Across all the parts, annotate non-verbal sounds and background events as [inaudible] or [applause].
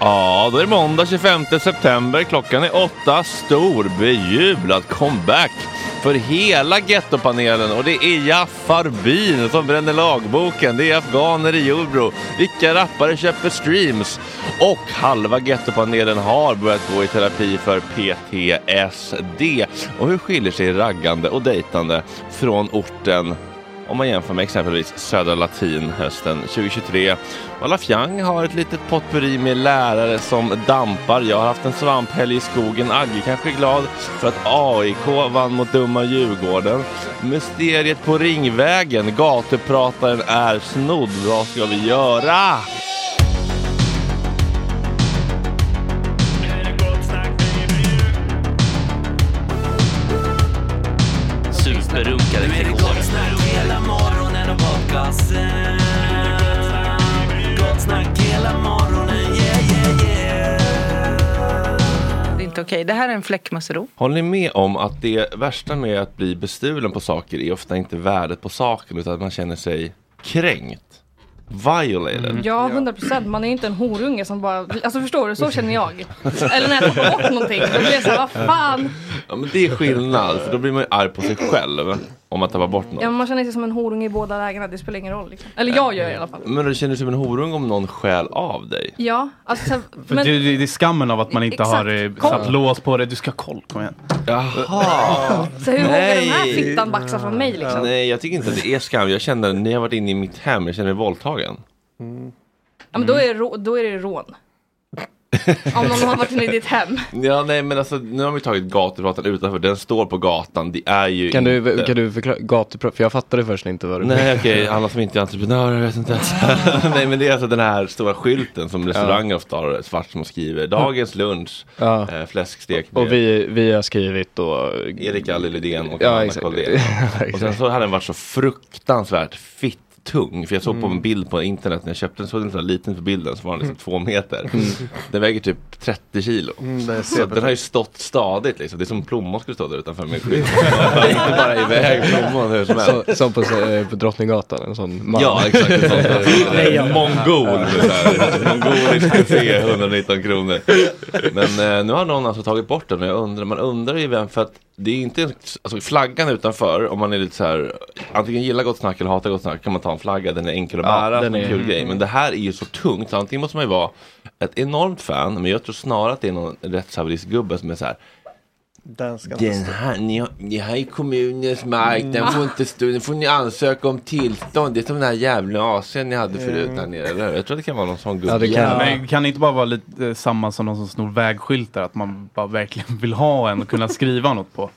Ja, då är det måndag 25 september. Klockan är åtta. Stor bejublad comeback för hela gettopanelen och det är Jaffar Bin som bränner lagboken. Det är afghaner i Jordbro. Vilka rappare köper streams? Och halva gettopanelen har börjat gå i terapi för PTSD. Och hur skiljer sig raggande och dejtande från orten om man jämför med exempelvis Södra Latin hösten 2023. Och har ett litet potpurri med lärare som dampar. Jag har haft en svamphelg i skogen. Agge kanske är glad för att AIK vann mot dumma Djurgården. Mysteriet på Ringvägen. Gatuprataren är snodd. Vad ska vi göra? Okej. Det här är en fläckmussero. Håller ni med om att det värsta med att bli bestulen på saker är ofta inte värdet på saken utan att man känner sig kränkt? Violated. Ja, 100 procent. Man är ju inte en horunge som bara, alltså förstår du, så känner jag. Eller när jag tar bort någonting, då blir jag såhär, vad fan. Ja, men det är skillnad, för då blir man ju arg på sig själv om man tappar bort något. Ja, man känner sig som en horunge i båda lägena, det spelar ingen roll. Liksom. Eller jag gör det i alla fall. Men du känner dig som en horung om någon stjäl av dig? Ja, alltså sen, För men, det, det, det är skammen av att man inte Exakt. har eh, Koll. satt lås på det. Du ska ha koll, kom igen. Jaha! [laughs] så hur vågar den här Nej. fittan baxa från mig liksom? Nej, jag tycker inte att det är skam. Jag känner, när jag varit inne i mitt hem, jag känner mig våldtagen. Ja, men då är det, rå- då är det rån. Om någon har varit inne i ditt hem. Ja, nej men alltså nu har vi tagit gatuprataren utanför, den står på gatan, det är ju Kan inte... du, kan du förklara gatuprat? För jag fattade först inte vad du Nej okej, [laughs] alla som inte är entreprenörer, vet inte. [laughs] Nej men det är alltså den här stora skylten som restauranger ofta har svart som skriver Dagens lunch, Ja. eh, fläskstek Och vi, vi har skrivit då... Erik Alle Lidén och Ja, Anna. Koldén. [laughs] Och sen så hade den varit så fruktansvärt fitt tung. För jag såg på en bild på internet när jag köpte den, så var den så liten för bilden, så var den liksom två meter. Den väger typ 30 kilo. så att den har ju stått stadigt liksom. Det är som plommon skulle stå där utanför med skylt. [laughs] inte bara iväg plommon hur som helst. Så, som på, eh, på Drottninggatan, en sån man. Ja exakt, en sån [laughs] ja. mongol. så Mongolisk buffé, 119 kronor. Men eh, nu har någon alltså tagit bort den och jag undrar, man undrar ju vem för att det är inte, alltså flaggan utanför om man är lite så här antingen gillar gott snack eller hatar gott snack kan man ta en flagga, den är enkel att Ja, bära, den den är en kul grej. Men det här är ju så tungt, så antingen måste man ju vara ett enormt fan, men jag tror snarare att det är någon rättshaveristgubbe som är så här Den ska den här, ni, har, ni har ju kommunens mark, den får inte stå, den får ni ansöka om tillstånd. Det är som den här jävla AC'n ni hade förut här nere, eller? Jag tror det kan vara någon sån gubbe. Ja, det kan- Ja. Men kan det inte bara vara lite eh, samma som de som snor vägskyltar? Att man bara verkligen vill ha en och kunna skriva något på.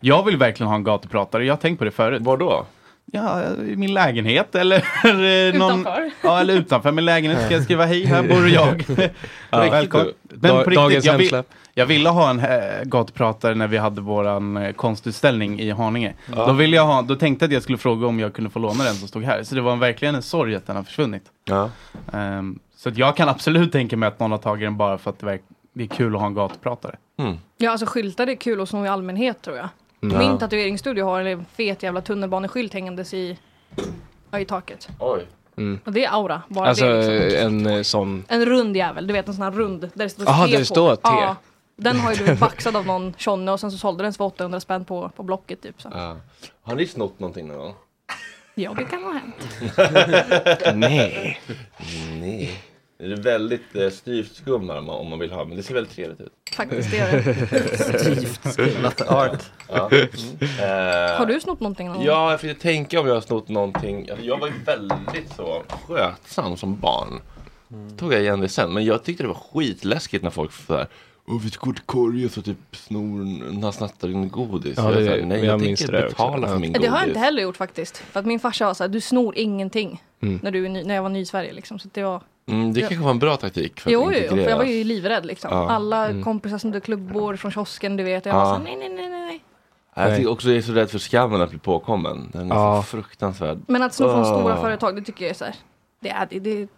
Jag vill verkligen ha en gatupratare. Jag har tänkt på det förut. Var då? Ja, i min lägenhet eller [laughs] eh, någon... Utanför. Ja, eller utanför min lägenhet ska jag skriva hej, här bor [laughs] jag. [laughs] ja, välkommen. Men på dagens riktigt, jag, vill, jag ville ha en äh, gatupratare när vi hade våran eh, konstutställning i Haninge. Då, ville jag ha, då tänkte jag att jag skulle fråga om jag kunde få låna den som stod här. Så det var verkligen en sorg att den har försvunnit. Ja. Ehm, så att jag kan absolut tänka mig att någon har tagit den bara för att det, verk- det är kul att ha en gatupratare. Ja, alltså skyltar är kul att sno i allmänhet tror jag. Min tatueringsstudio har en fet jävla tunnelbaneskylt hängandes i, ja, i taket. Oj. Och det är aura, bara Alltså det liksom. en eh, sån... En rund jävel, du vet en sån här rund där det står Aha, T det på. står T. Ja, den har ju blivit [laughs] baxad av någon tjonne och sen så sålde den för 800 spänn på, på Blocket typ. Så. Ja. Har ni snott någonting någon gång? Ja, det kan ha hänt. [laughs] Nej. Nej. Det är väldigt eh, styvt skum här om man, om man vill ha, men det ser väldigt trevligt ut. Faktiskt, det gör det. [laughs] [laughs] Art. Ja. Eh, Har du snott någonting någon gång? Ja, jag försökte tänka om jag har snott någonting. Alltså, Jag var ju väldigt så skötsam som barn. Tog jag igen det sen. Men jag tyckte det var skitläskigt när folk sådär Åh, vi går till Korgis och typ snor, han snattar din godis. Ja, jag, det- såhär, nej, jag jag, minns tänker det också. betala Ja. för min Det godis. har jag inte heller gjort faktiskt. För att min farsa var såhär, du snor ingenting. När, du, när jag var ny i Sverige liksom. Så det var... Mm, det kanske var en bra taktik för Jo, att jo, för jag var ju livrädd liksom. Ja. Alla kompisar snodde klubbor från kiosken, du vet. Jag Ja. var såhär, nej, nej, nej, nej, nej. Jag tycker också jag är så rädd för skammen att bli påkommen. Den är Ja. så fruktansvärd. Men att sno från Åh. stora företag, det tycker jag är såhär. Det är det. det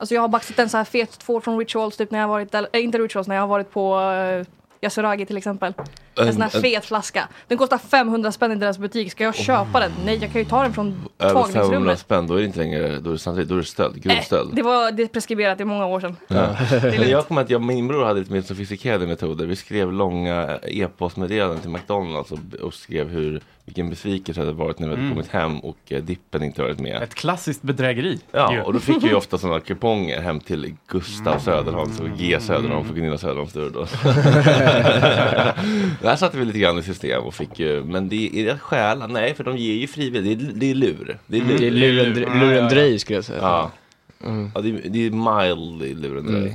Alltså jag har baxat en så här fet tvål från Rituals typ när jag varit, eller äh, inte Rituals, när jag har varit på uh, Yasuragi till exempel. En sån här fet flaska. Den kostar 500 spänn i deras butik. Ska jag köpa den? Nej, jag kan ju ta den från över Tvångsrummet. 500 spänn, då är det inte längre, då är det samtidigt, då är det stöld, grov Äh, stöld. det var det är preskriberat i många år sedan. Ja. Det är [laughs] jag kommer att jag min bror hade lite mer sofistikerade metoder. Vi skrev långa e-postmeddelanden till McDonalds och, och skrev hur, vilken besvikelse det hade varit när vi hade Mm. kommit hem och eh, dippen inte varit med. Ett klassiskt bedrägeri. Ja, ju. och då fick vi ju [laughs] ofta sådana kuponger hem till Gustav Söderholms och G Söderholm för Gunilla Söderholms dörr. [laughs] Där satte vi lite grann i system och fick ju, men det är det att stjäla? Nej, för de ger ju frivilligt. Det är, det är lur. Det är, Mm, det är lurendre- lurendrej skulle jag säga. Ja, Mm. ja det, är, det är mild lurendrej. Mm.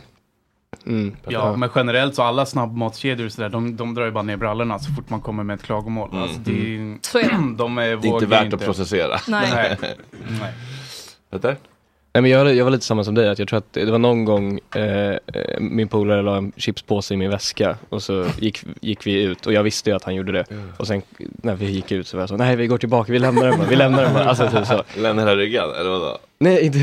Mm. Ja, men generellt så alla snabbmatskedjor och sådär, de, de drar ju bara ner brallorna så fort man kommer med ett klagomål. Mm. Alltså, det, är- Så är det. [clears throat] de är, Det är inte värt att processera. Nej. Nej. Nej. Nej men jag, jag var lite samma som dig, att jag tror att det var någon gång eh, eh, min polare la en chipspåse i min väska och så gick, gick vi ut och jag visste ju att han gjorde det. Och sen när vi gick ut så var jag så, nej vi går tillbaka, vi lämnar den bara, vi lämnar den bara. Alltså typ så. Lämna hela ryggen, eller vadå? Nej inte.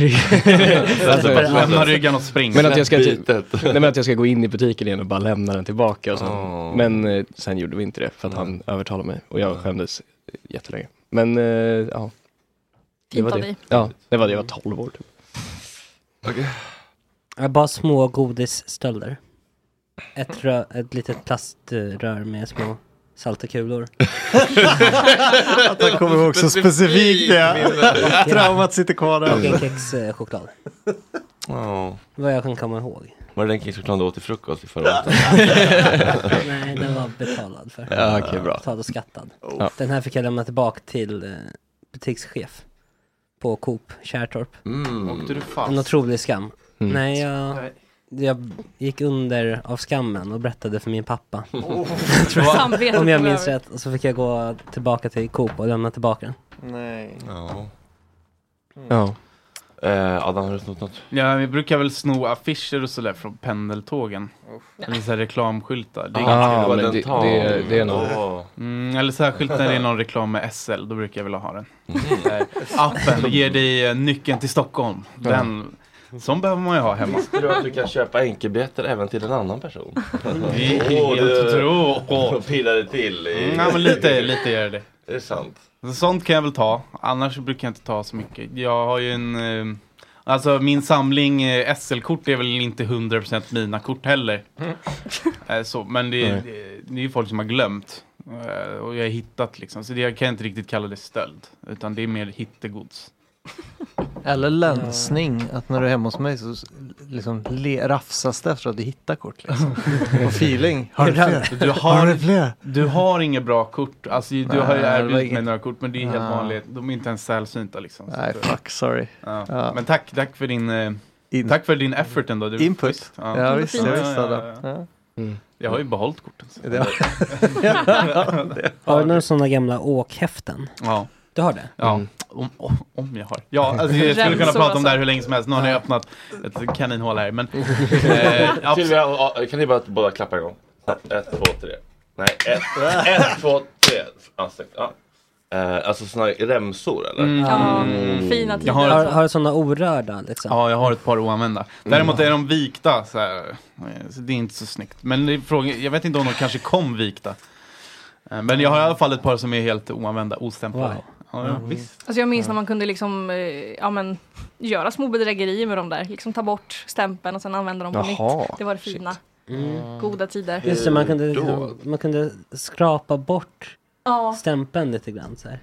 Alltså, [laughs] bara- Lämna ryggen och spring. Men att jag ska, typ, nej, men att jag ska gå in i butiken igen och bara lämna den tillbaka och sen, Åh. Men eh, sen gjorde vi inte det för att han övertalade mig och jag skämdes jättelänge. Men eh, ja. Det var det. Ja, det var det. Jag var 12 år typ. Ja, Bara små godisstölder. Ett, rö- ett litet plaströr med små salta kulor. Att han kommer ihåg så specifikt det. [laughs] Traumat sitter kvar Och en där. kexchoklad. Ja. Vad jag kan komma ihåg. Var det den kexchokladen du åt till frukost i förra året? [laughs] Nej, den var betalad för. Ja, okej, bra. Betald och skattad. Ja. Den här fick jag lämna tillbaka till eh, butikschef. På Coop, Kärrtorp. Mm. Åkte du fast? En otrolig skam. Mm. Nej, jag, jag gick under av skammen och berättade för min pappa. [laughs] Samvetet Om jag minns rätt. Och så fick jag gå tillbaka till Coop och lämna tillbaka den. Nej. Ja. Ja. Eh, Adam, har du snott något? Ja, vi brukar väl sno affischer och sådär från pendeltågen. Eller så här reklamskyltar. Det är ganska men det- det- det är nog- Åh. Mm, eller särskilt när det är någon reklam med SL, då brukar jag vilja ha den. Eh, Appen ger dig eh, nyckeln till Stockholm. Den, Sån behöver man ju ha hemma. Visste du att du kan köpa enkelbiljetter även till en annan person? Det helt. Pillar det till i... Mm, ja, men lite, lite gör det. Det är sant. Så Sånt kan jag väl ta, annars brukar jag inte ta så mycket. Jag har ju en, eh, alltså min samling eh, SL-kort är väl inte 100% mina kort heller. Eh, så, men det, är- det, det är ju folk som har glömt. Och jag har hittat liksom, så det, jag kan inte riktigt kalla det stöld. Utan det är mer hittegods. Eller länsning, att när du är hemma hos mig så liksom le, rafsas det efter att du hittar kort liksom. Och feeling. Har du fler? Du Har har, du fler? du har inget bra kort, alltså du Nej, har ju erbjudit mig några kort men det är helt Ja. vanligt, de är inte ens sällsynta liksom. Så Nej, fuck, sorry. ja. Ja. Men tack, tack för din, eh, In- tack för din effort ändå. Du, Input. visst, Ja, visst, jag visste Ja, ja, det. ja. Ja. Mm. Jag har ju behållit korten. Så. [laughs] Har du några sådana gamla åkhäften? Ja, Du har det? ja. Mm. Om, om, om jag har. Ja, [laughs] alltså jag skulle kunna prata om det här alltså. hur länge som helst. Nu har ni öppnat ett kaninhål här. Men, [laughs] eh. Silvia, kan ni bara båda klappa igång? Ett, två, tre. Nej, ett, ett två, tre. Snyggt. Ja. Eh, alltså såna här remsor eller? Mm. Ja, Mm. fina Jag tider. har- Har, har du sådana orörda liksom? Ja, jag har ett par oanvända. Däremot är de vikta så här. det är inte så snyggt. Men frågan, jag vet inte om de kanske kom vikta. Eh, Men jag har i alla fall ett par som är helt oanvända, ostämplade. Wow. Ja, ja, visst. Alltså jag minns när man kunde liksom, eh, ja men, göra små bedrägerier med dem där. Liksom ta bort stämpeln och sen använda dem på Jaha, nytt. Det var det fina. Mm. Goda tider. Just det, man kunde, liksom, man kunde skrapa bort Ja, stämpeln lite grann så här.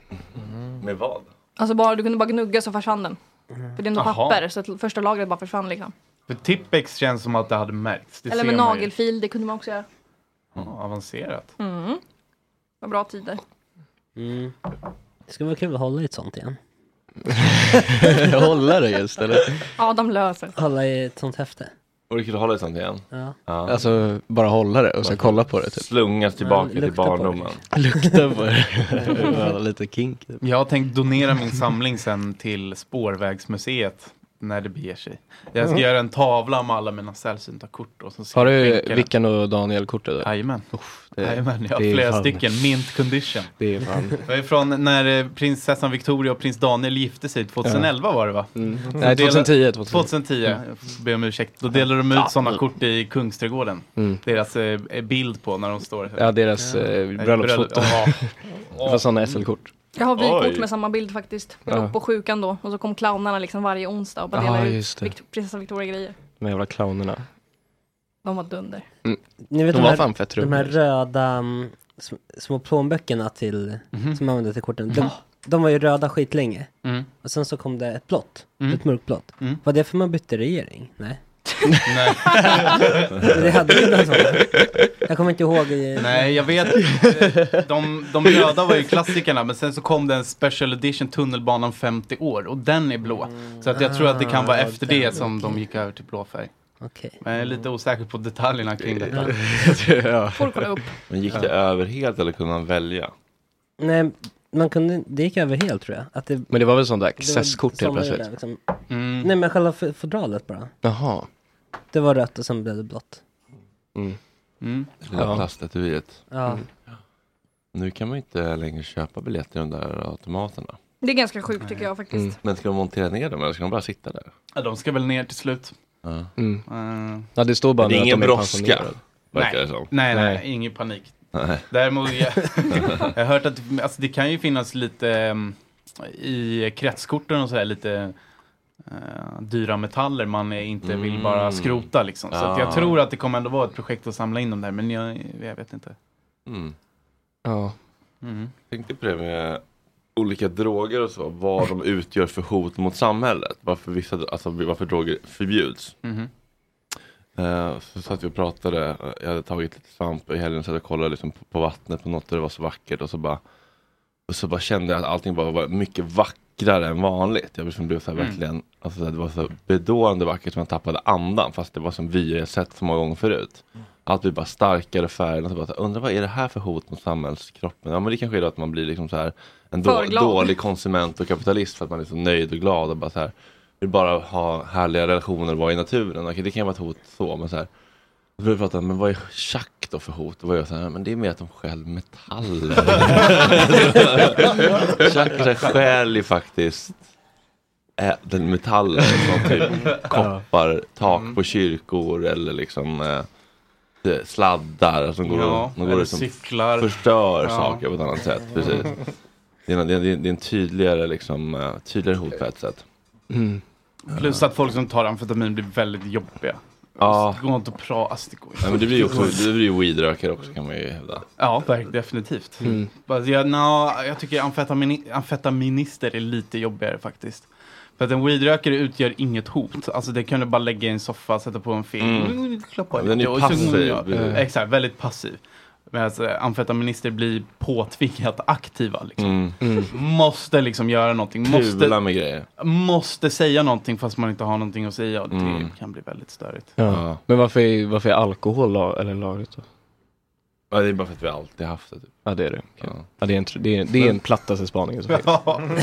Med vad? alltså bara, du kunde bara gnugga så försvann den. För det är ändå papper så att första lagret bara försvann liksom. För Tippex känns som att det hade märkts. Det Eller med man ju. nagelfil, det kunde man också göra. Ja, avancerat. Mm. Vad bra tider. Mm. Det skulle vara kul att hålla i ett sånt igen. [laughs] Hålla det just eller? Adam löser. Hålla i ett sånt häfte. Vore kul att hålla ett sånt igen. Ja. Ja. Alltså bara hålla det och sen kolla på det typ. Slungas tillbaka Ja, till barndomen. Lukta på det. [laughs] [laughs] Lite kink. Typ. Jag har tänkt donera min samling sen till Spårvägsmuseet när det beger sig. Jag ska göra en tavla med alla mina sällsynta kort. Och så ska Har du. Vickan och Daniel kortet? eller? Jajamän. Jajamän, jag har flera fan- stycken. Mint condition. Det är fan... Det är från när eh, prinsessan Victoria och prins Daniel gifte sig 2011 var det va? Mm. Nej, dela- 2010. 2010. 2010, jag får be om ursäkt. Då delade de ut sådana kort i Kungsträdgården. Mm. Deras eh, bild på när de står. Ja, deras eh, bröllopsfoto. bröllop- Ja. [laughs] Det var sådana SL-kort. Jag har vykort Oj. med samma bild faktiskt. Jag Ja. låg på sjukan då och så kom clownerna liksom varje onsdag och bara Ja, delade just ut. Vikt- prinsessan Victoria-grejer. De jävla clownerna. De var dunder. Ni vet De de, var här, fan fett de här röda mm, sm- små plånböckerna till, Mhm. som man använde till korten. De, de var ju röda skitlänge. Mm. Och sen så kom det ett blått. Mm. Ett mörkblått. Mm. Var det för man bytte regering? Nej. [laughs] Nej. Det hade ju någon sån. Jag kommer inte ihåg. I, Nej, jag vet. De, de röda var ju klassikerna, men sen så kom det en special edition Tunnelbanan 50 år och den är blå. Så att jag tror att det kan vara Ah, efter det som de gick över till blå färg. Okej. Men jag är lite osäker på detaljerna kring detta. [laughs] ja. Får kolla upp. Men gick det över helt eller kunde man välja? Nej, man kunde, det gick över helt tror jag. Att det, Men det var väl sånt där accesskort helt plötsligt? där, liksom. Mm. Nej men själva fodralet bara. Jaha. Det var rött och sen blev det blått. Mm. Mm. Lilla Ja. Ja. Nu kan man ju inte längre köpa biljetter i de där automaterna. Det är ganska sjukt tycker jag faktiskt. Mm. Men ska de montera ner dem eller ska de bara sitta där? Ja, de ska väl ner till slut. Ja. Mm. Eh, Ja, det står bara det är ingen brådska. Nej. nej, nej, Nej. ingen panik. Nej. Däremot, jag, [laughs] jag har hört att alltså, det kan ju finnas lite um, i kretskorten och sådär lite eh, dyra metaller man inte vill Mm. bara skrota liksom. Så att Ja. jag tror att det kommer ändå vara ett projekt att samla in dem där, men jag, jag vet inte. Mm. Ja. Mm. Tänkte på det med olika droger och så, vad de utgör för hot mot samhället. Varför, vissa, alltså, varför droger förbjuds. Eh, så satt vi och pratade, jag hade tagit lite svamp i helgen så jag kollade liksom på, på vattnet på något och det var så vackert och så bara och så bara kände jag att allting bara var mycket vackrare än vanligt. Jag liksom blev så Mm. verkligen, alltså det var så bedårande vackert som jag tappade andan fast det var som vy jag sett så många gånger förut. Allt blir bara starkare färger och så bara så här, undrar vad är det här för hot mot samhällskroppen? Ja men det kanske är då att man blir liksom så här en då, dålig konsument och kapitalist för att man är så nöjd och glad och bara så här vill bara ha härliga relationer och vara i naturen. Okej, det kan vara ett hot så, men så här. Då började vi prata men vad är schack då för hot? Då var jag så här, men det är mer att de stjäl metaller. [laughs] schack så här, stjäl ju faktiskt ädelmetaller som typ [laughs] koppar, tak på kyrkor eller liksom eh, sladdar som går, Ja, de går liksom cyklar. förstör Ja. saker på ett annat sätt. Precis. [laughs] Det är, en- det är, en- det är en tydligare, liksom, eh, tydligare hot på ett sätt. Mm. Plus att folk som tar amfetamin blir väldigt jobbiga. Ja. Det går inte att prata, alltså, det går inte. Ja, men det blir ju också, det blir ju weedrökare också kan man ju hävda. Ja, definitivt. Mm. Jag, no, jag tycker amfetamin, amfetaminister är lite jobbigare faktiskt. För att en weedrökare utgör inget hot. Alltså det kan du bara lägga i en soffa, sätta på en film. Mm. Klappa Den är så- passiv. Ja, exakt, väldigt passiv. Men alltså, amfetaminister blir påtvingat aktiva. Liksom. Mm. Måste liksom göra någonting. Måste, med grejer. måste säga någonting fast man inte har någonting att säga. Och det Mm. kan bli väldigt störigt. Ja. Ja. Men varför är, varför är alkohol la, eller lagligt då? Ja, det är bara för att vi alltid haft det. Typ. Ja det är det. Ja. Ja, det är en, det är, det är en plattaste spaningen som [laughs] finns.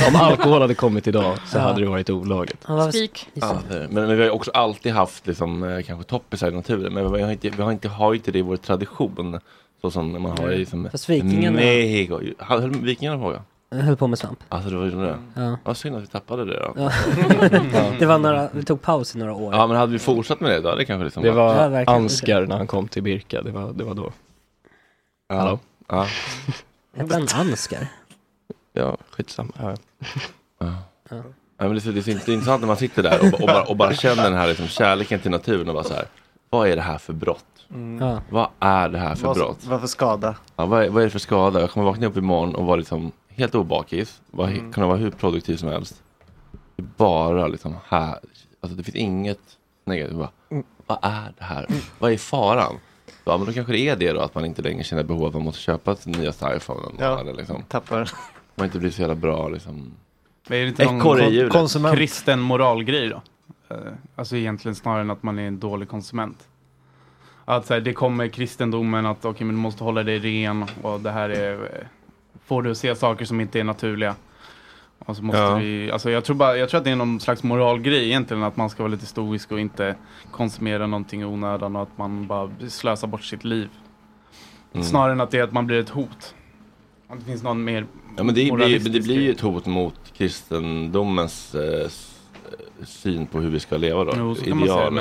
Om alkohol hade kommit idag så Ja. hade det varit olagligt. Han var- Spik. Ja, men, men vi har också alltid haft liksom, eh, kanske toppisar i naturen. Men vi har inte, vi har inte, har inte det i vår tradition. Så som man har i liksom, Fast vikingarna- Mexiko. Höll vikingarna på? Jag höll på med svamp. Alltså det var ju det. Ja. Ja, synd att vi tappade det då. Ja. [laughs] det var några, vi tog paus i några år. Ja men hade vi fortsatt med det då hade det kanske liksom Det var Ja, verkligen. Ansgar när han kom till Birka, det var, det var då. ja. Hallå? Ja. [laughs] Hette han Ansgar? Ja, skitsamma. Ja. Ja. Ja. Ja, men det, är så, det är så int- intressant när man sitter där och, och, bara, och bara känner den här liksom, kärleken till naturen och bara så här. Vad är det här för brott? Ja. Vad är det här för Vad, brott? vad för skada? Ja, vad, är, vad är det för skada? Jag kommer vakna upp imorgon och vara liksom helt obakis. Var, Mm. Kunna vara hur produktiv som helst. Det är bara liksom här. Alltså det finns inget negativt. Bara, Mm. Vad är det här? Vad är faran? Ja men då kanske det är det då att man inte längre känner behov av att man måste köpa sin nya iPhone. Ja. Eller liksom. Tappar. Man inte blir så jävla bra liksom. Men är det inte någon hjulet. Konsument. kristen moralgrej då? Eh, Alltså egentligen snarare än att man är en dålig konsument. Att så här, det kommer kristendomen att okej men du måste hålla dig ren och det här är får du se saker som inte är naturliga. Och så måste Ja. vi, alltså jag tror, bara, jag tror att det är någon slags moralgrej egentligen att man ska vara lite stoisk och inte konsumera någonting i onödan och att man bara slösar bort sitt liv. Mm. Snarare än att det är att man blir ett hot. Att det finns någon mer Ja men det blir, det blir ju ett hot mot kristendomens eh, syn på hur vi ska leva då. Jo, Ideal.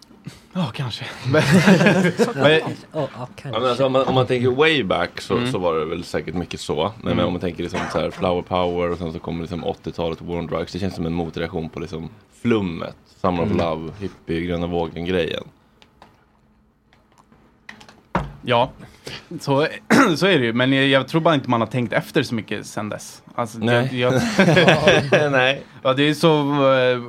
Ja, kanske. Men- [laughs] Men- Ja, Ja, men alltså, om, man, om man tänker way back så, Mm. så var det väl säkert mycket så. Men, men om man tänker liksom så här flower power och sen så kommer liksom 80-talet War on Drugs. Det känns som en motreaktion på liksom flummet. Summer of Mm. Love, hippie, gröna vågen grejen. Ja, så, [clears throat] så är det ju. Men jag, jag tror bara inte man har tänkt efter så mycket sen dess. Alltså, Nej. Jag, jag, [laughs] Nej. Ja, det är så eh,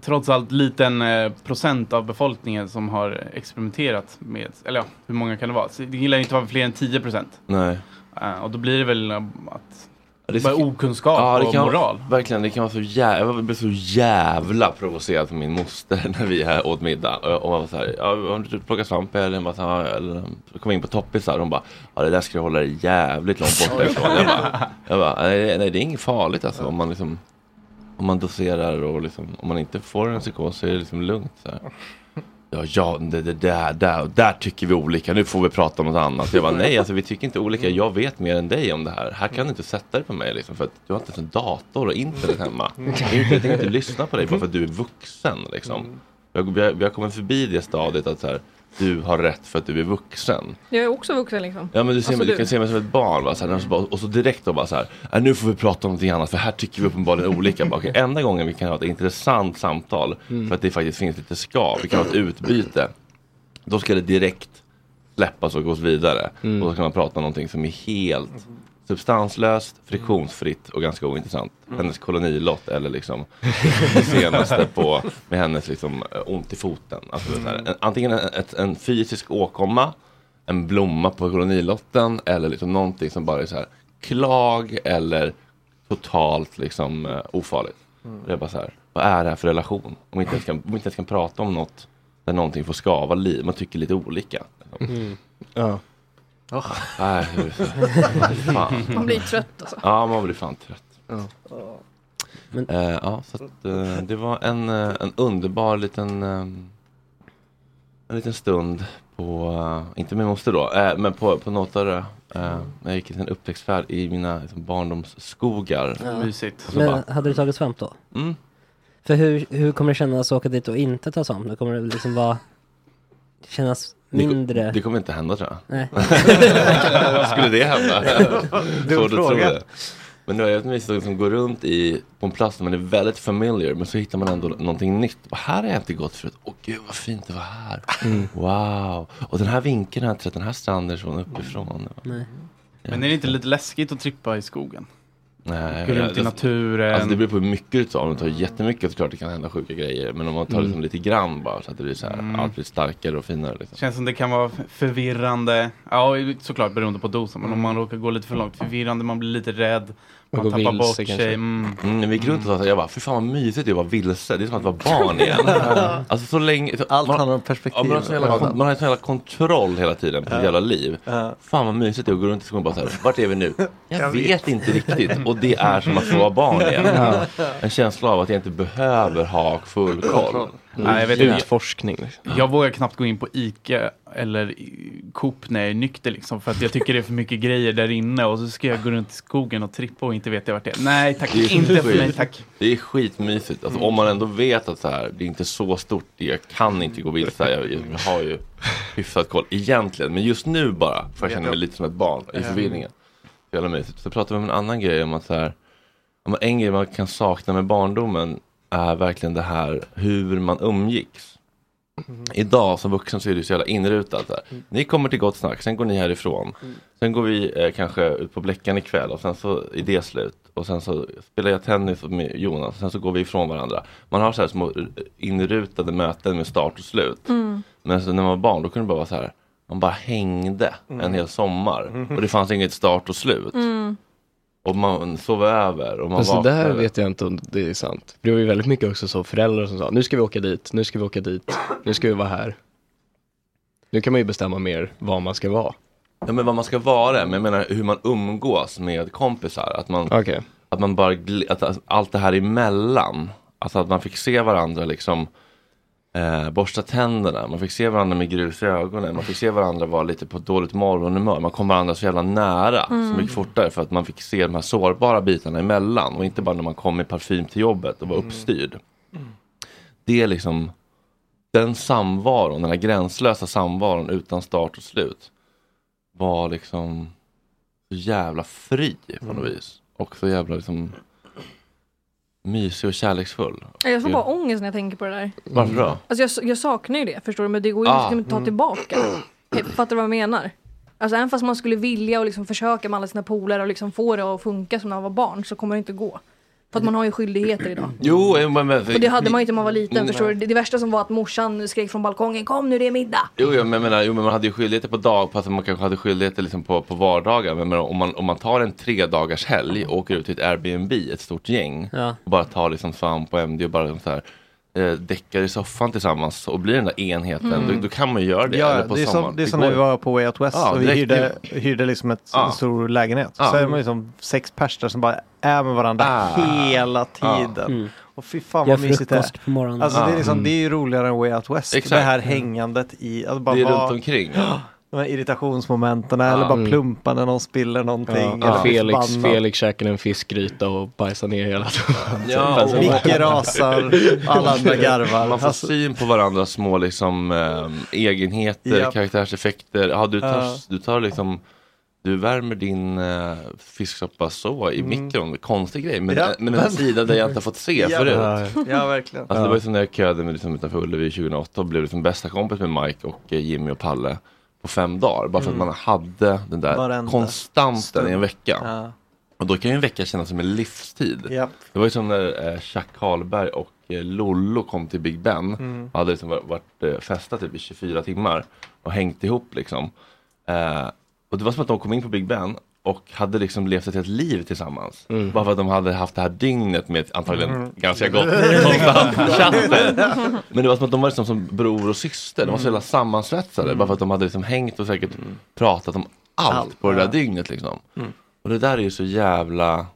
trots allt liten eh, procent av befolkningen som har experimenterat med, eller ja, hur många kan det vara? Så det gillar inte vara fler än 10 procent. Nej. och då blir det väl att Ja, det bara ska- okunskap Ja, det och kan, moral. Verkligen, det kan vara så jävla, jag blev så jävla provocerad av min moster [laughs] när vi här åt middag. Och, och jag var så här, ja, har du plockat svamp eller? Bara, så här, eller kom in på toppisar och hon bara, ja det där ska du hålla dig jävligt långt borta ifrån. Jag bara, [laughs] jag bara nej, nej det är inget farligt alltså om man liksom om man doserar och liksom, om man inte får en psykos så är det liksom lugnt. Så här. Ja, ja det, det, där, där, där tycker vi olika, nu får vi prata om något annat. Jag bara, nej alltså vi tycker inte olika, jag vet mer än dig om det här. Här kan du inte sätta dig på mig liksom, för att du har inte ens en dator och internet hemma. Internet kan inte lyssna på dig bara för att du är vuxen liksom. Vi har, vi har kommit förbi det stadiet att så här, du har rätt för att du är vuxen. Jag är också vuxen liksom. Ja men du, ser, Alltså, mig- du kan se mig som ett barn va? Så här, och så bara- och så direkt då bara så här, "Nej, nu får vi prata om någonting annat för här tycker vi uppenbarligen olika. Bara, okej, enda gången vi kan ha ett intressant samtal Mm. för att det faktiskt finns lite skav, vi kan ha ett utbyte. Då ska det direkt släppas och gås vidare. Mm. Och då kan man prata om någonting som är helt substanslöst, friktionsfritt och ganska ointressant. Hennes kolonilott eller liksom [laughs] det senaste på med hennes liksom eh, ont i foten. Alltså, så här, en, antingen en, ett, en fysisk åkomma, en blomma på kolonilotten eller liksom någonting som bara är så här klag eller totalt liksom eh, ofarligt. Det är bara så här, vad är det här för relation? Om vi inte ens kan, om vi inte ens kan prata om något där någonting får skava liv, man tycker lite olika. Liksom. Mm. Ja. Nej, är så- fan. Man blir trött alltså. Ja, man blir fan trött. Ja. Men, eh, ja, så att, eh, det var en, eh, en underbar liten, eh, en liten stund på, eh, inte med moster då, eh, men på, på Nåtarö. Eh, jag gick en uppväxtfärd i mina liksom, barndomsskogar. Ja. Mysigt. Men bara, hade du tagit svamp då? Mm. För hur, hur kommer det kännas att åka dit och inte ta svamp? Kommer det liksom vara kännas mindre? det kommer inte hända tror jag. Nej. [laughs] Skulle det hända? [laughs] Dum Svårt att tro fråga. det. Men det är ett mysigt att liksom gå runt i, på en plats där man är väldigt familiar men så hittar man ändå någonting nytt. Och här har jag inte gått förut. Åh gud vad fint det var här. Mm. Wow. Och den här vinkeln har jag inte sett, den här stranden från uppifrån. Nej. Men är det inte lite läskigt att trippa i skogen? Nej, Gå runt i det- naturen. Alltså det beror på hur mycket tar. Om du tar jättemycket så klart det kan hända sjuka grejer. Men om man tar Mm. liksom lite grann bara så att det blir så här, Mm. allt blir starkare och finare. Liksom. Känns som det kan vara förvirrande. Ja, såklart beroende på dosen. Men om man råkar gå lite för långt. Förvirrande, man blir lite rädd. Man gå tappar vilse bort kanske. sig. Mm. Mm, vi gick runt och sa, jag bara, fy fan vad mysigt det är att vara vilse. Det är som att vara barn [laughs] igen. alltså så länge. Så, Allt man, handlar om ja, perspektiv. man, har så jävla, kon- man har en sån jävla kontroll hela tiden på sitt Ja. jävla liv. Ja. Fan vad mysigt det är att gå runt i skolan och bara så här, vart är vi nu? [laughs] Jag, Jag vet. vet. inte riktigt. Och det är som att få vara barn igen. [laughs] Ja. En känsla av att jag inte behöver ha full koll. Nej, jag vet inte. Utforskning. liksom. Jag vågar knappt gå in på Ica eller i- Coop när jag är nykter liksom. För att jag tycker det är för mycket grejer där inne och så ska jag gå runt i skogen och trippa och inte veta vart det är. Nej tack, Det är inte för mig tack. Det är skitmysigt. Alltså, Om man ändå vet att så här, det är inte så stort, jag kan inte gå vilse, jag, jag har ju hyfsat koll egentligen. Men just nu bara får jag känna mig lite som ett barn i förvirringen. Så jävla mysigt. Så pratar vi om en annan grej om att så här, en grej man kan sakna med barndomen är verkligen det här hur man umgicks. Idag som vuxen så är det så jävla inrutat. Där. Ni kommer till Gott Snack, sen går ni härifrån. Sen går vi eh, kanske ut på Bläckan ikväll och sen så är det slut. Och sen så spelar jag tennis med Jonas, sen så går vi ifrån varandra. Man har så här små eh, inrutade möten med start och slut. Mm. Men så när man var barn då kunde det bara vara så här, man bara hängde en Mm. hel sommar. Och det fanns inget start och slut. Och man sov över och man Fast det där vet jag inte om det är sant. Det var ju väldigt mycket också så föräldrar som sa, nu ska vi åka dit, nu ska vi åka dit, nu ska vi vara här. Nu kan man ju bestämma mer vad man ska vara. Ja men vad man ska vara, men jag menar hur man umgås med kompisar. Att man, Okej. att man bara, att allt det här emellan. Alltså att man fick se varandra liksom eh, borsta tänderna, man fick se varandra med grus i ögonen, man fick se varandra vara lite på dåligt morgonhumör. Man kom varandra så jävla nära, Mm. så mycket fortare för att man fick se de här sårbara bitarna emellan. Och inte bara när man kom i parfym till jobbet och var uppstyrd. Det är liksom den samvaron, den här gränslösa samvaron utan start och slut var liksom så jävla fri på något vis. Och så jävla liksom mysig och kärleksfull. Jag får bara ångest när jag tänker på det där. Varför då? Alltså jag, jag saknar ju det, förstår du? Men det går ju Ah. liksom inte att ta tillbaka. Fattar du vad jag menar? Alltså även fast man skulle vilja och liksom försöka med alla sina polare och liksom få det att funka som när man var barn så kommer det inte gå. För att man har ju skyldigheter idag. Jo, men, men, Och det hade man ju inte när man var liten, Nej. förstår du? Det, det värsta som var att morsan skrek från balkongen Kom nu det är middag! Jo, jag menar, jo, men man hade ju skyldigheter på dag, fast man kanske hade skyldigheter liksom på, på vardagar. Men, men om, man, om man tar en tre dagars helg och åker ut till ett Airbnb, ett stort gäng, Ja. och bara tar liksom Sam på MD och bara liksom så här, eh, däckar i soffan tillsammans och blir den där enheten, Mm. då, då kan man ju göra det. Ja, eller på det är, sommaren. som, det är som när vi var på Way Out West Ja, och vi hyrde, hyrde liksom ett, Ja. en stor lägenhet. Ja. Så är man liksom sex pers där som bara är med varandra Ah. hela Ja. tiden. Mm. Och fy fan vad mysigt det är. frukost på morgonen. Alltså det, är Ja. liksom, det är ju roligare än Way Out West. Exakt. Det här hängandet i, att bara Det är vara, runt omkring. [gasps] de här irritationsmomenten eller bara Mm. plumpa när någon spiller någonting. Ja, eller Felix. Felix käkade en fiskgryta och bajsade ner hela Ja, [laughs] Alltså, och- Micke rasar, alla andra garvar. Man får Alltså, syn på varandras små liksom, eh, egenheter, Japp. karaktärseffekter. Ja, du, tar, Ja. du tar liksom du värmer din uh, fisksoppa så i mikron, konstig grej, men, Mm. Ja, men en sida där jag inte fått se Ja. förut. ja, verkligen. Alltså, Det var ju som när jag köade med, liksom, utanför Ullevi 2008 och blev liksom bästa kompis med Mike och eh, Jimmy och Palle på fem dagar. Bara för att Mm. man hade den där Varenda konstanten stund. i en vecka. Ja. Och då kan ju en vecka kännas som en livstid. Japp. Det var ju som när eh, Chuck Karlberg och eh, Lollo kom till Big Ben. Mm. Hade liksom varit, varit eh, festat typ i 24 timmar och hängt ihop liksom. Eh, och det var som att de kom in på Big Ben och hade liksom levt ett helt liv tillsammans. Bara för att de hade haft det här dygnet med antagligen Mm. ganska [laughs] gott konstant chatter. [laughs] Men det var som att de var liksom som bror och syster. De var så Mm. jävla sammansvetsade. Bara för att de hade liksom hängt och säkert pratat om allt, Allt, på det där ja. dygnet liksom. Mm. Och det där är ju så jävla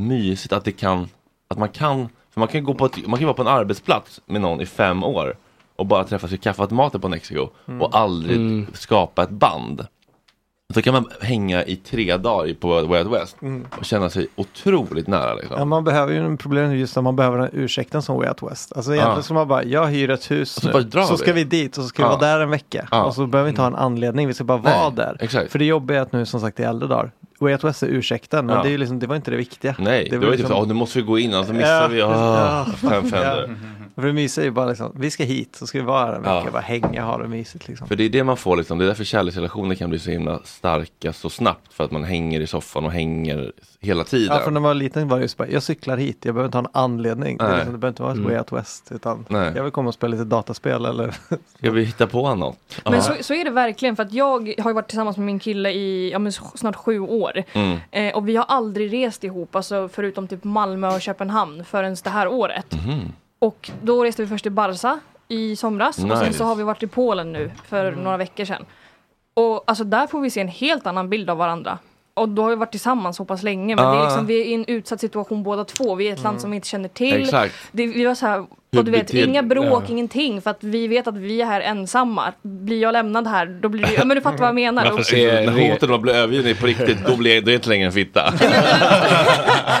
mysigt att det kan, att man kan, för man kan gå på ett, man kan vara på en arbetsplats med någon i fem år och bara träffas i kaffeautomater på Mexiko Mm. och aldrig Mm. skapa ett band. Så kan man hänga i tre dagar på Way Out West Mm. och känna sig otroligt nära liksom. Ja, man behöver ju en problem just när man behöver den ursäkten som Way Out West. Alltså egentligen Ja. ska man bara, jag hyr ett hus Och så nu, så ska vi dit och så ska vi Ja. vara där en vecka. Ja. Och så behöver vi inte ha en anledning, vi ska bara vara Nej, där. exakt. För det jobbiga är att nu som sagt i äldre dagar, Way Out West är ursäkten, men det, är ju liksom, det var inte det viktiga. Nej, det var ju typ så, "Åh, nu måste vi gå in, annars missar Ja, vi, oh, fem fender. För det mysiga är ju bara liksom, vi ska hit, så ska vi vara här en vecka, Ja. bara hänga, ha det mysigt liksom. För det är det man får liksom, det är därför kärleksrelationer kan bli så himla starka så snabbt. För att man hänger i soffan och hänger hela tiden. Ja, för när man var liten var det ju så bara, jag cyklar hit, jag behöver inte ha en anledning. Det, Nej. liksom, det behöver inte vara ett Mm. Way Out West, utan Nej. jag vill komma och spela lite dataspel eller [laughs] Ska vi hitta på något? Men så, så är det verkligen för att jag har ju varit tillsammans med min kille i ja, men snart sju år. Mm. Eh, och vi har aldrig rest ihop, alltså förutom typ Malmö och Köpenhamn förrän det här året. Mhm. Och då reste vi först till Barca i somras och sen Nice. så har vi varit i Polen nu för några veckor sedan. Och alltså där får vi se en helt annan bild av varandra. Och då har vi varit tillsammans så pass länge men det är Ah. liksom, vi är i en utsatt situation båda två. Vi är i ett land som vi inte känner till. Exakt. Det, vi var så här, och du vet, beter- inga bråk, Ja. ingenting för att vi vet att vi är här ensamma. Blir jag lämnad här, då blir det, ja men du fattar vad jag menar. Ja, Och- precis. När hotet om att bli övergiven är på riktigt, då blir jag, är jag inte längre en fitta. [laughs]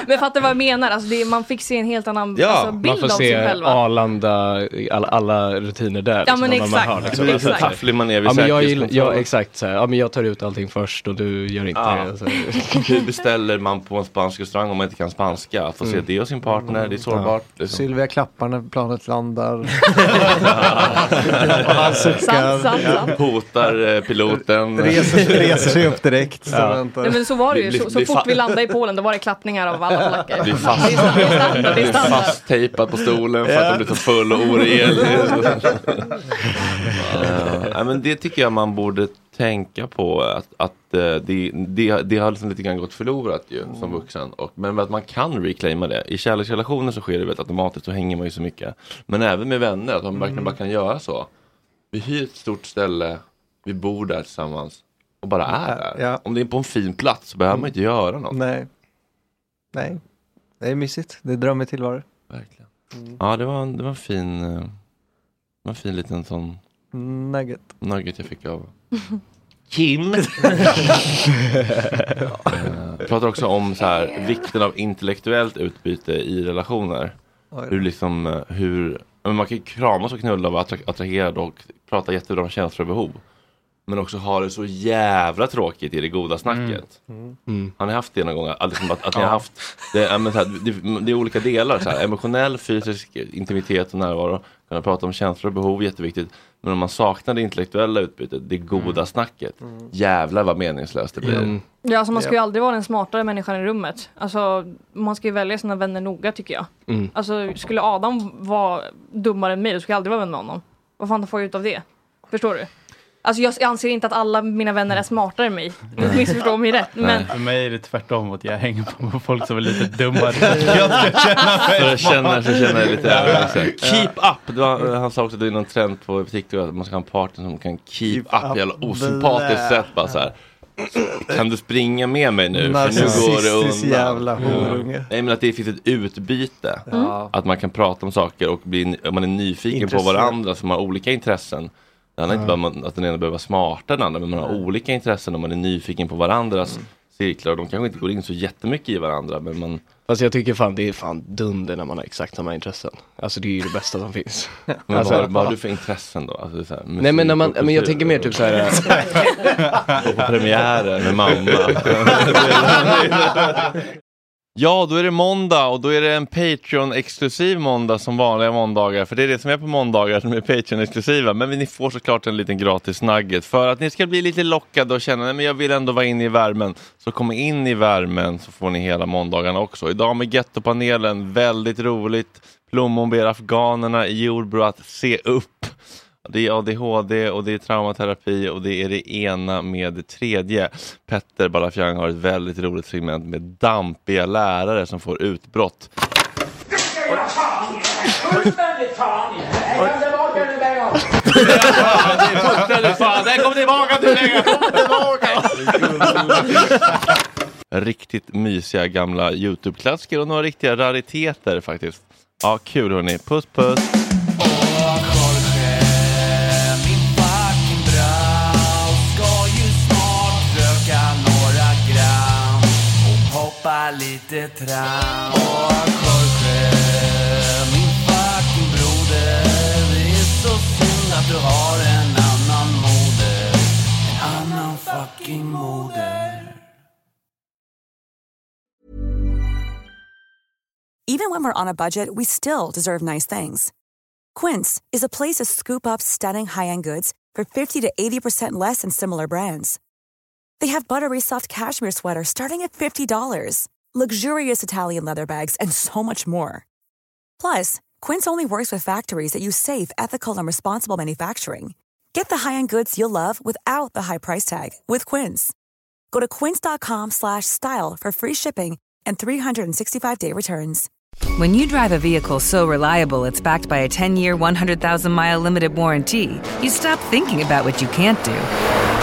Men fattar vad jag menar, alltså det, man fick se en helt annan Ja, alltså, man bild får av sig se själva. Arlanda, alla, alla rutiner där. Ja, men vad exakt. Man liksom. Blir Alltså, tafflig manér vid ja, men jag, gillar- säkerhetskontroll. ja, exakt. Så här. Ja, men jag tar ut allting först och du gör inte Ja. det. Alltså. [laughs] Hur beställer man på en spansk restaurang om man inte kan spanska? Att få se Mm. det och sin partner, det är sårbart. Liksom. Sylvia klappar när planet landar. [laughs] och han suckar. Sant, sant, sant. Hotar eh, piloten. Reser, reser sig upp direkt. Så Ja. Nej, men så var det ju, så, så fort vi landade i Polen då var det klappningar av alla [laughs] polacker. Blir fast, blir fasttejpad på stolen för att de blir så full och orel. [laughs] Ja, men det tycker jag man borde tänka på att, att eh, det, det, det har liksom lite grann gått förlorat ju som vuxen. Och, men att man kan reclaima det. I kärleksrelationer så sker det väl automatiskt, så hänger man ju så mycket. Men även med vänner, att man verkligen bara kan göra så. Vi hyr ett stort ställe, vi bor där tillsammans och bara är där. Ja. Om det är på en fin plats så behöver man inte göra något. Nej. Nej. Det är mysigt. Det är drömmig tillvaro. Verkligen. Ja, det var, det var en fin, eh, det var en fin liten sån Nugget. nugget jag fick av [laughs] Kim. [laughs] Pratar också om så här, vikten av intellektuellt utbyte i relationer. Hur liksom, eh, hur, men man kan ju kramas och knulla och vara attra- attraherad och prata jättebra om känslor och behov. Men också ha det så jävla tråkigt i det goda snacket. Mm. Har ni haft det någon gång? Att, liksom, att, att ni har Ja. haft, det, så här, det, det är olika delar. Så här, emotionell, fysisk intimitet och närvaro. Kunna prata om känslor och behov, jätteviktigt. Men om man saknar det intellektuella utbytet, det goda snacket. Jävlar vad meningslöst det blir. Mm. Ja, alltså man ska ju aldrig vara den smartare människan i rummet. Alltså, man ska ju välja sina vänner noga tycker jag. Mm. Alltså, skulle Adam vara dummare än mig, då skulle jag aldrig vara vän med honom. Vad fan får jag ut av det? Förstår du? Alltså jag anser inte att alla mina vänner är smartare än mig. Missförstå mig rätt. Men För mig är det tvärtom, att jag hänger på folk som är lite dummare. [laughs] jag ska känna mig För att känna så känner jag lite Ja. överlägsen. Keep up! Det var, han sa också att det är någon trend på TikTok att man ska ha en partner som kan keep, up. up. Jävla osympatiskt sätt bara så här. Kan du springa med mig nu? För nu går det undan. jävla horunge. Nej men att det finns ett utbyte. Mm. Att man kan prata om saker och bli, man är nyfiken på Intresserad. varandra som har olika intressen. Det handlar inte bara om att den ena behöver vara smartare än den andra men man har olika intressen och man är nyfiken på varandras Mm. cirklar och de kanske inte går in så jättemycket i varandra men man Fast jag tycker fan det är fan dunder när man har exakt samma intressen. Alltså det är ju det bästa som finns. [laughs] Men alltså, vad, vad har du för intressen då? Alltså, så här, Nej men när man, men jag tänker mer typ så här. [laughs] Gå på premiären med mamma. [laughs] Ja, då är det måndag och då är det en Patreon-exklusiv måndag som vanliga måndagar. För det är det som är på måndagar som är Patreon-exklusiva. Men ni får såklart en liten gratis nugget för att ni ska bli lite lockade och känna att jag vill ändå vara inne i värmen. Så kom in i värmen så får ni hela måndagarna också. Idag med Gettopanelen, väldigt roligt. Plommon ber afghanerna i Jordbro att se upp. Det är ADHD och det är traumaterapi och det är det ena med det tredje. Petter Balafjang har ett väldigt roligt segment med dampiga lärare som får utbrott. Fullständigt fan! Tillbaka nu! Fullständigt fan! Den kom tillbaka till! Kom tillbaka! Riktigt mysiga gamla Youtube-klassiker och några riktiga rariteter faktiskt. Ja, kul hörni. Puss puss! Lite tram. Och Jorge, min fucking broder, det är så synd att du har en annan moder. En annan fucking moder. Even when we're on a budget, we still deserve nice things. Quince is a place to scoop up stunning high-end goods for 50 to 80% less than similar brands. They have buttery soft cashmere sweaters starting at $50, luxurious Italian leather bags, and so much more. Plus, Quince only works with factories that use safe, ethical, and responsible manufacturing. Get the high-end goods you'll love without the high price tag with Quince. Go to quince.com slash style for free shipping and 365-day returns. When you drive a vehicle so reliable it's backed by a 10 year, 100,000 mile limited warranty, you stop thinking about what you can't do